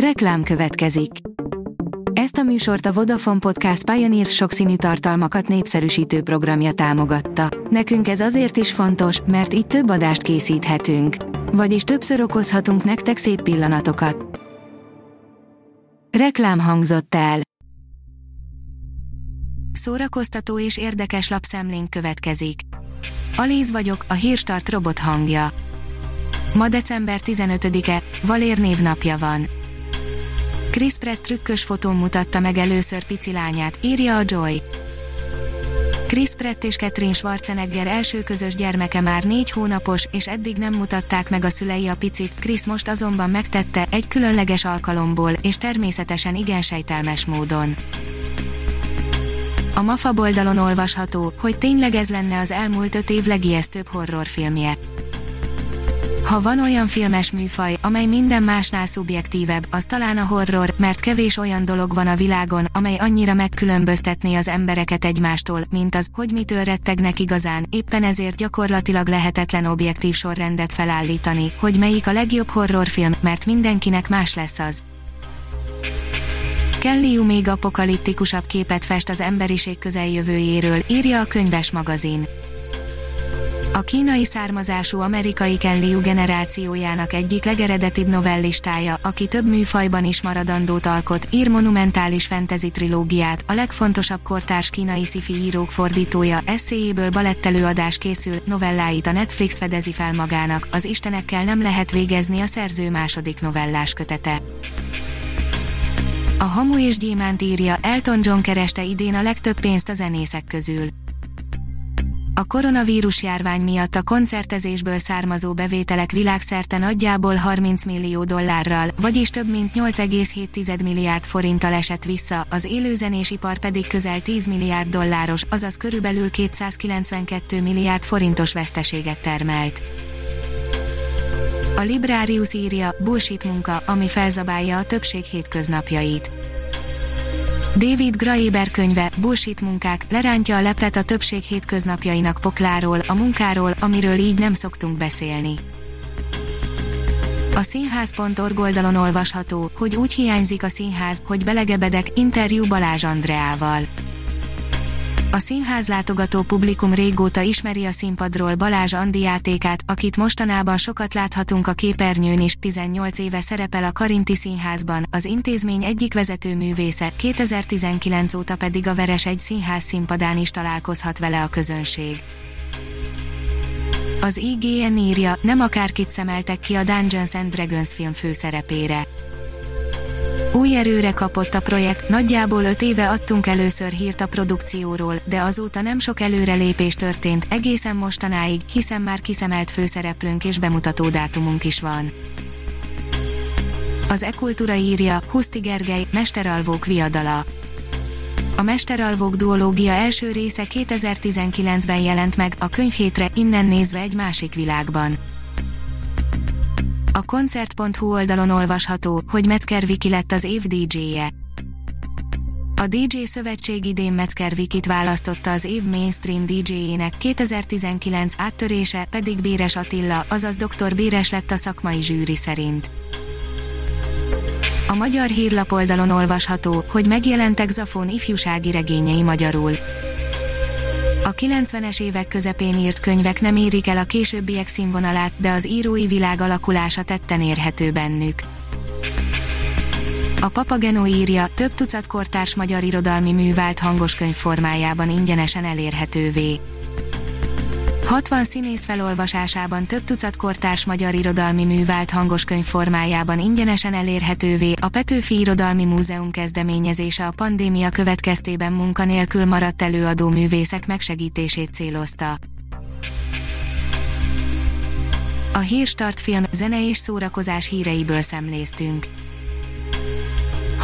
Reklám következik. Ezt a műsort a Vodafone Podcast Pioneer sokszínű tartalmakat népszerűsítő programja támogatta. Nekünk ez azért is fontos, mert így több adást készíthetünk. Vagyis többször okozhatunk nektek szép pillanatokat. Reklám hangzott el. Szórakoztató és érdekes lapszemlénk következik. Alíz vagyok, a hírstart robot hangja. Ma december 15-e, Valér névnapja van. Chris Pratt trükkös fotón mutatta meg először pici lányát, írja a Joy. Chris Pratt és Catherine Schwarzenegger első közös gyermeke már négy hónapos, és eddig nem mutatták meg a szülei a picit, Chris most azonban megtette, egy különleges alkalomból, és természetesen igen sejtelmes módon. A MAFA oldalon olvasható, hogy tényleg ez lenne az elmúlt öt év legijesztőbb horrorfilmje. Ha van olyan filmes műfaj, amely minden másnál szubjektívebb, az talán a horror, mert kevés olyan dolog van a világon, amely annyira megkülönböztetné az embereket egymástól, mint az, hogy mitől rettegnek igazán, éppen ezért gyakorlatilag lehetetlen objektív sorrendet felállítani, hogy melyik a legjobb horrorfilm, mert mindenkinek más lesz az. Kelly még apokaliptikusabb képet fest az emberiség közeljövőjéről, írja a könyves magazin. A kínai származású amerikai Ken Liu generációjának egyik legeredetibb novellistája, aki több műfajban is maradandót alkot, ír monumentális fantasy trilógiát, a legfontosabb kortárs kínai sci írók fordítója, eszéjéből balettelőadás készül, novelláit a Netflix fedezi fel magának, az istenekkel nem lehet végezni a szerző második novellás kötete. A Hamu és Gyémánt írja, Elton John kereste idén a legtöbb pénzt a zenészek közül. A koronavírus járvány miatt a koncertezésből származó bevételek világszerte nagyjából 30 millió dollárral, vagyis több mint 8,7 milliárd forinttal esett vissza, az élőzenésipar pedig közel 10 milliárd dolláros, azaz körülbelül 292 milliárd forintos veszteséget termelt. A Librarius írja, bullshit munka, ami felzabálja a többség hétköznapjait. David Graeber könyve, Bullshit munkák, lerántja a leplet a többség hétköznapjainak pokláról, a munkáról, amiről így nem szoktunk beszélni. A színház.org oldalon olvasható, hogy úgy hiányzik a színház, hogy belegebedek, interjú Balázs Andreával. A színház látogató publikum régóta ismeri a színpadról Balázs Andi játékát, akit mostanában sokat láthatunk a képernyőn is, 18 éve szerepel a Karinti Színházban, az intézmény egyik vezető művésze, 2019 óta pedig a Veres egy színház színpadán is találkozhat vele a közönség. Az IGN írja, nem akárkit szemeltek ki a Dungeons and Dragons film főszerepére új erőre kapott a projekt, nagyjából 5 éve adtunk először hírt a produkcióról, de azóta nem sok előrelépés történt, egészen mostanáig, hiszen már kiszemelt főszereplőnk és bemutató dátumunk is van. Az e-kultúra írja, Huszti Gergely, Mesteralvók viadala. A Mesteralvók duológia első része 2019-ben jelent meg, a könyvhétre innen nézve egy másik világban. A koncert.hu oldalon olvasható, hogy Metzger Viki lett az év DJ-je. A DJ Szövetség idén Metzger Vikit választotta az év mainstream DJ-ének, 2019 áttörése pedig Béres Attila, azaz Dr. Béres lett a szakmai zsűri szerint. A magyar hírlap oldalon olvasható, hogy megjelentek Zafón ifjúsági regényei magyarul. A 90-es évek közepén írt könyvek nem érik el a későbbiek színvonalát, de az írói világ alakulása tetten érhető bennük. A Papageno írja, több tucat kortárs magyar irodalmi mű vált hangos könyv formájában ingyenesen elérhetővé. 60 színész felolvasásában több tucat kortárs magyar irodalmi mű vált hangoskönyv formájában ingyenesen elérhetővé, a Petőfi Irodalmi Múzeum kezdeményezése a pandémia következtében munkanélkül maradt előadó művészek megsegítését célozta. A Hírstart film, zene és szórakozás híreiből szemléztünk.